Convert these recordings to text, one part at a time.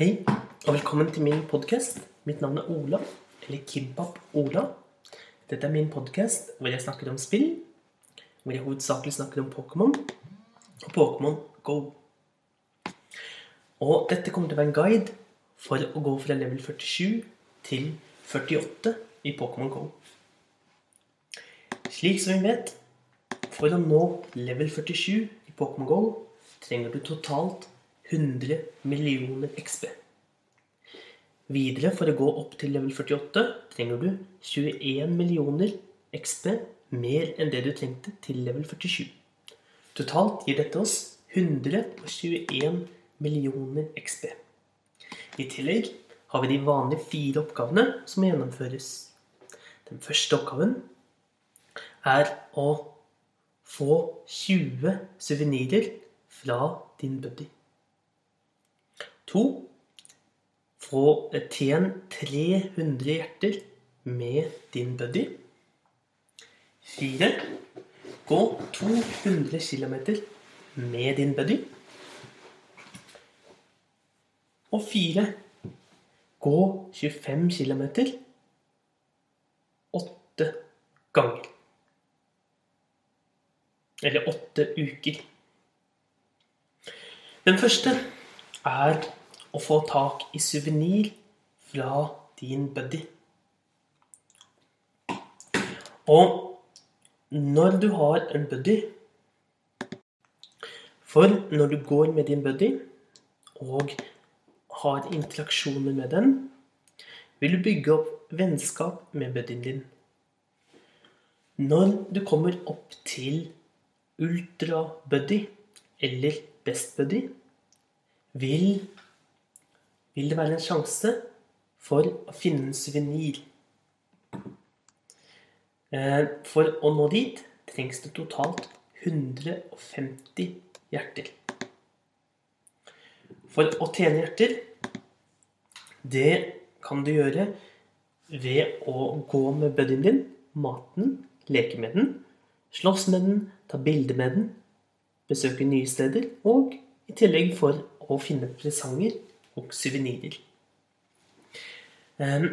Hei, og velkommen til min podkast. Mitt navn er Ola, eller Kimpap Ola. Dette er min podkast hvor jeg snakker om spill. Hvor jeg hovedsakelig snakker om Pokémon og Pokémon Go. Og dette kommer til å være en guide for å gå fra level 47 til 48 i Pokémon Go. Slik som vi vet, for å nå level 47 i Pokémon Go trenger du totalt 100 millioner XP. Videre, for å gå opp til level 48, trenger du 21 millioner XP mer enn det du trengte til level 47. Totalt gir dette oss 121 millioner XP. I tillegg har vi de vanlige fire oppgavene som gjennomføres. Den første oppgaven er å få 20 suvenirer fra din buddy. To. Få tjen 300 hjerter med din buddy. Fire. Gå 200 km med din buddy. Og fire. Gå 25 km åtte ganger. Eller åtte uker. Den første er å få tak i suvenir fra din buddy. Og når du har en buddy For når du går med din buddy og har interaksjoner med den, vil du bygge opp vennskap med buddyen din. Når du kommer opp til ultra-buddy eller best-buddy, vil, vil det være en sjanse for å finne en suvenir. Eh, For å nå dit trengs det totalt 150 hjerter. For å tjene hjerter, det kan du gjøre ved å gå med buddyen din, maten, leke med den, slåss med den, ta bilder med den, besøke nye steder, og i tillegg for å finne presanger og suvenirer. Eh,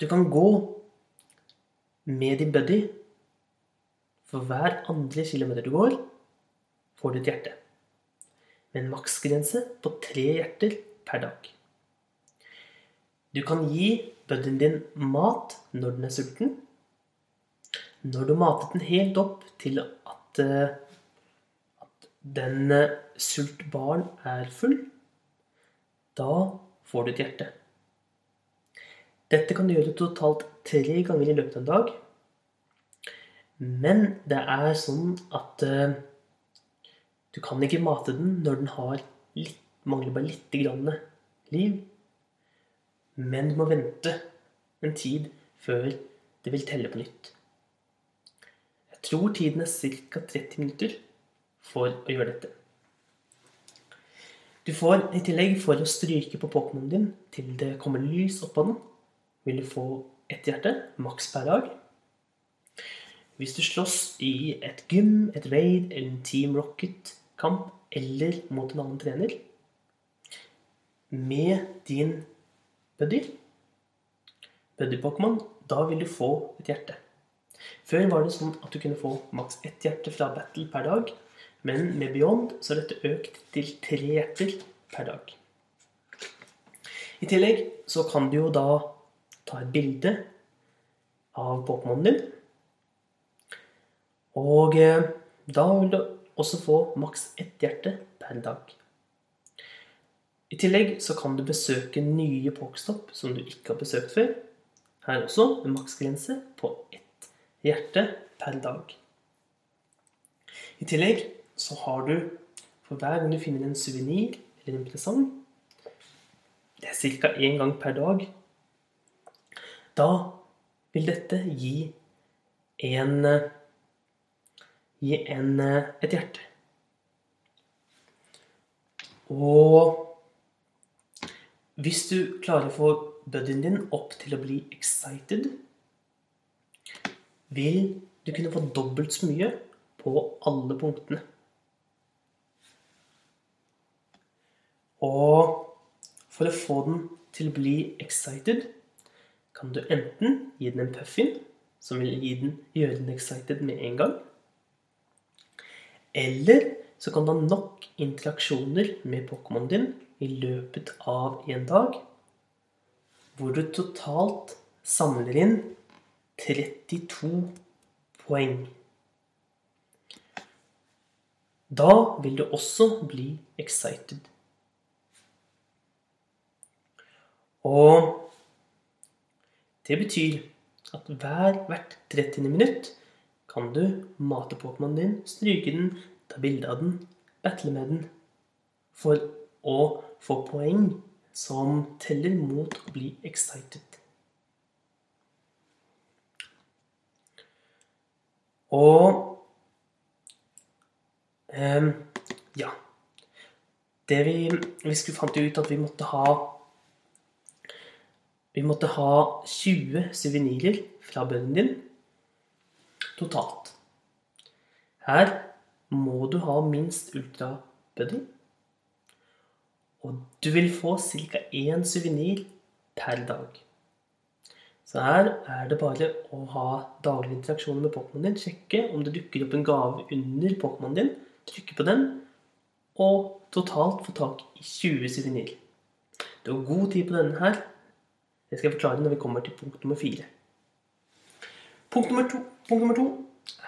Du kan gå med din buddy. For hver andre kilometer du går, får du et hjerte. Med en maksgrense på tre hjerter per dag. Du kan gi buddyen din mat når den er sulten. Når du matet den helt opp til at, eh, at den sult barn er full, da får du et hjerte. Dette kan du gjøre totalt tre ganger i løpet av en dag. Men det er sånn at uh, du kan ikke mate den når den har litt, mangler bare litt grann liv. Men du må vente en tid før det vil telle på nytt. Jeg tror tiden er ca. 30 minutter for å gjøre dette. Du får i tillegg, for å stryke på Pokémonen din til det kommer lys oppå den, vil du få ett hjerte, maks per dag. Hvis du slåss i et gym, et raid eller en Team Rocket-kamp eller mot en annen trener med din buddy, buddy-Pokémon, da vil du få et hjerte. Før var det sånn at du kunne få maks ett hjerte fra battle per dag, men med Beyond så er dette økt til tre hjerter per dag. I tillegg så kan du jo da ta et bilde av Pokémonen din. Og eh, da vil du også få maks ett hjerte per dag. I tillegg så kan du besøke nye Pokestopp som du ikke har besøkt før. Her også en maksgrense på ett hjerte per dag. I tillegg så har du for hver gang du finner en suvenir eller en presang Det er ca. én gang per dag. Da vil dette gi en Gi en, et hjerte. Og hvis du klarer å få buddyen din opp til å bli excited, vil du kunne få dobbelt så mye på alle punktene. Og For å få den til å bli excited, kan du enten gi den en puffin, som vil den, gjøre den excited med en gang. Eller så kan du ha nok interaksjoner med Pokémon din i løpet av en dag, hvor du totalt samler inn 32 poeng. Da vil du også bli excited. Og det betyr at hver hvert 30. minutt kan du mate Pokémonen din, stryke den, ta bilde av den, battle med den, for å få poeng som teller mot å bli excited. Og um, ja. Det vi, vi fant ut at vi måtte ha Vi måtte ha 20 suvenirer fra bønnen din totalt. Her må du ha minst ultrabønner. Og du vil få ca. én suvenir per dag. Så her er det bare å ha daglige interaksjoner med Pokémonen din. Sjekke om det dukker opp en gave under Pokémonen din. Trykke på den, og totalt få tak i 20 suvenir. Du har god tid på denne her. Det skal jeg forklare når vi kommer til punkt nummer fire. Punkt nummer to, punkt nummer to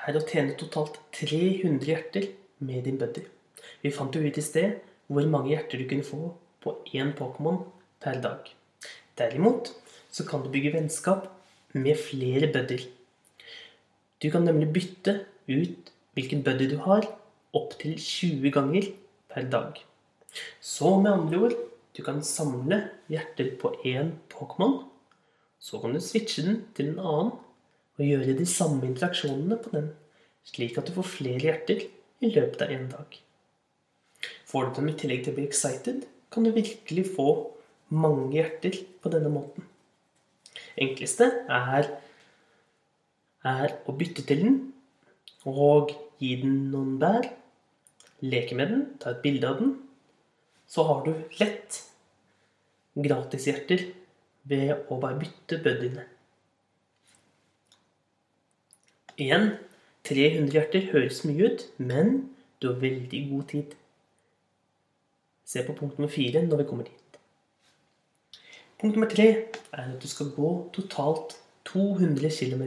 er å tjene totalt 300 hjerter med din buddy. Vi fant jo ut i sted hvor mange hjerter du kunne få på én Pokémon per dag. Derimot så kan du bygge vennskap med flere buddyer. Du kan nemlig bytte ut hvilken buddy du har, opptil 20 ganger per dag. Så med andre ord du kan samle hjerter på én Pokémon. Så kan du switche den til en annen og gjøre de samme interaksjonene på den, slik at du får flere hjerter i løpet av en dag. Får du dem i tillegg til å bli excited, kan du virkelig få mange hjerter på denne måten enkleste er, er å bytte til den og gi den noen bær. Leke med den, ta et bilde av den. Så har du lett gratishjerter ved å bare bytte buddyene. Igjen 300 hjerter høres mye ut, men du har veldig god tid. Se på punkt nummer fire når vi kommer dit. Punkt nummer tre er at du skal gå totalt 200 km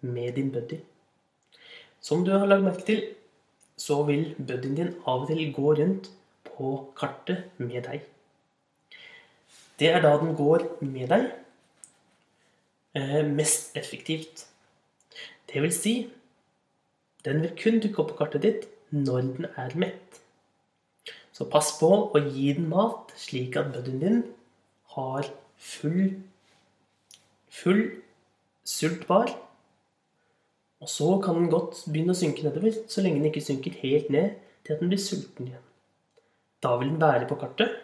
med din buddy. Som du har lagt merke til, så vil buddyen din av og til gå rundt på kartet med deg. Det er da den går med deg eh, mest effektivt. Det vil si, den vil kun dukke opp på kartet ditt når den er mett. Så pass på å gi den mat, slik at buddyen din har full, full sultbar. Og så kan den godt begynne å synke nedover, så lenge den ikke synker helt ned til at den blir sulten igjen. Da vil den være på kartet,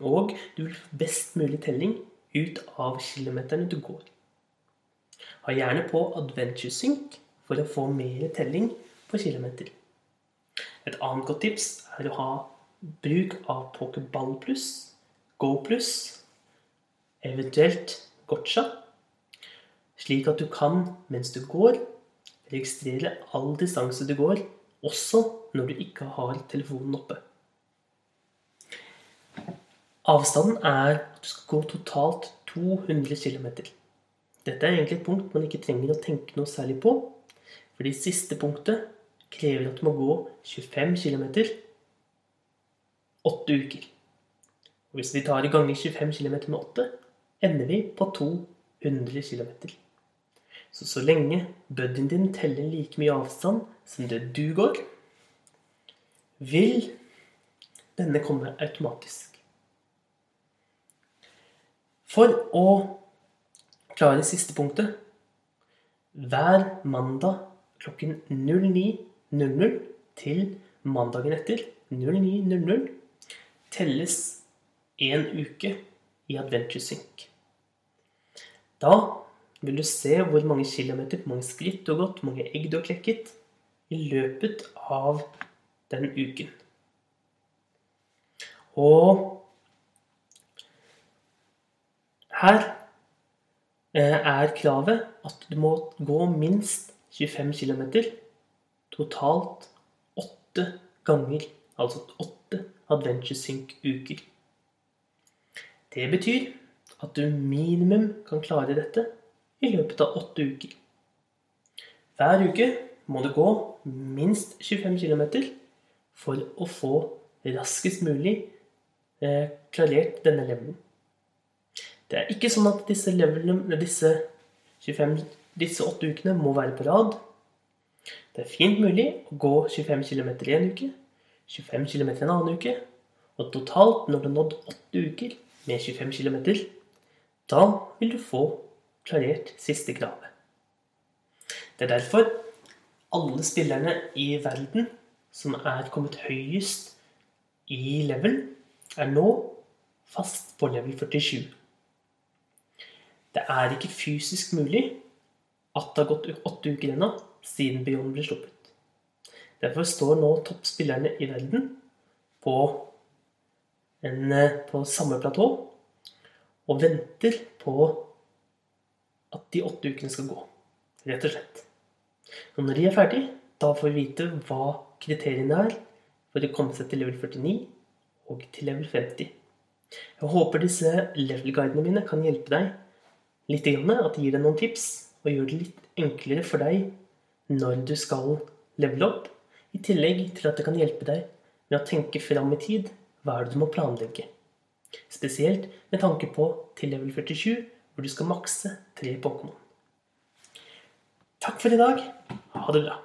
og du vil få best mulig telling ut av kilometerne du går. Ha gjerne på Adventure Sync for å få mer telling på kilometer. Et annet godt tips er å ha bruk av Pokerball pluss, Go pluss eventuelt gotcha, slik at du kan, mens du går, registrere all distanse du går, også når du ikke har telefonen oppe. Avstanden er at du skal gå totalt 200 km. Dette er egentlig et punkt man ikke trenger å tenke noe særlig på, for det siste punktet krever at du må gå 25 km 8 uker. Og hvis vi tar i gange 25 km med 8, ender vi på 200 km. Så så lenge buddyen din teller like mye avstand som det du går, vil denne komme automatisk. For å klare det siste punktet Hver mandag klokken 09.00 til mandagen etter 09.00 telles én uke i Adventure Sync. Da vil du se hvor mange kilometer, mange skritt du har gått, mange egg du har klekket i løpet av den uken. Og Her eh, er kravet at du må gå minst 25 km totalt åtte ganger. Altså åtte Adventure Sync-uker. Det betyr at du minimum kan klare dette i løpet av åtte uker. Hver uke må du gå minst 25 km for å få raskest mulig eh, klarert denne levelen. Det er ikke sånn at disse, levelene, disse, 25, disse åtte ukene må være på rad. Det er fint mulig å gå 25 km i en uke, 25 km en annen uke, og totalt, når du har nådd åtte uker med 25 km, da vil du få klarert siste kravet. Det er derfor alle spillerne i verden som er kommet høyest i level, er nå fast på level 47. Det er ikke fysisk mulig at det har gått åtte uker ennå siden Beyond ble sluppet. Derfor står nå toppspillerne i verden på, en, eh, på samme platå og venter på at de åtte ukene skal gå. Rett og slett. Og når de er ferdig, da får vi vite hva kriteriene er for å komme seg til level 49 og til level 50. Jeg håper disse level-guidene mine kan hjelpe deg litt. At de gir deg noen tips og gjør det litt enklere for deg når du skal levele opp. I tillegg til at det kan hjelpe deg med å tenke fram i tid hva er det du må planlegge. Spesielt med tanke på til level 47, hvor du skal makse tre Pokémon. Takk for i dag. Ha det bra.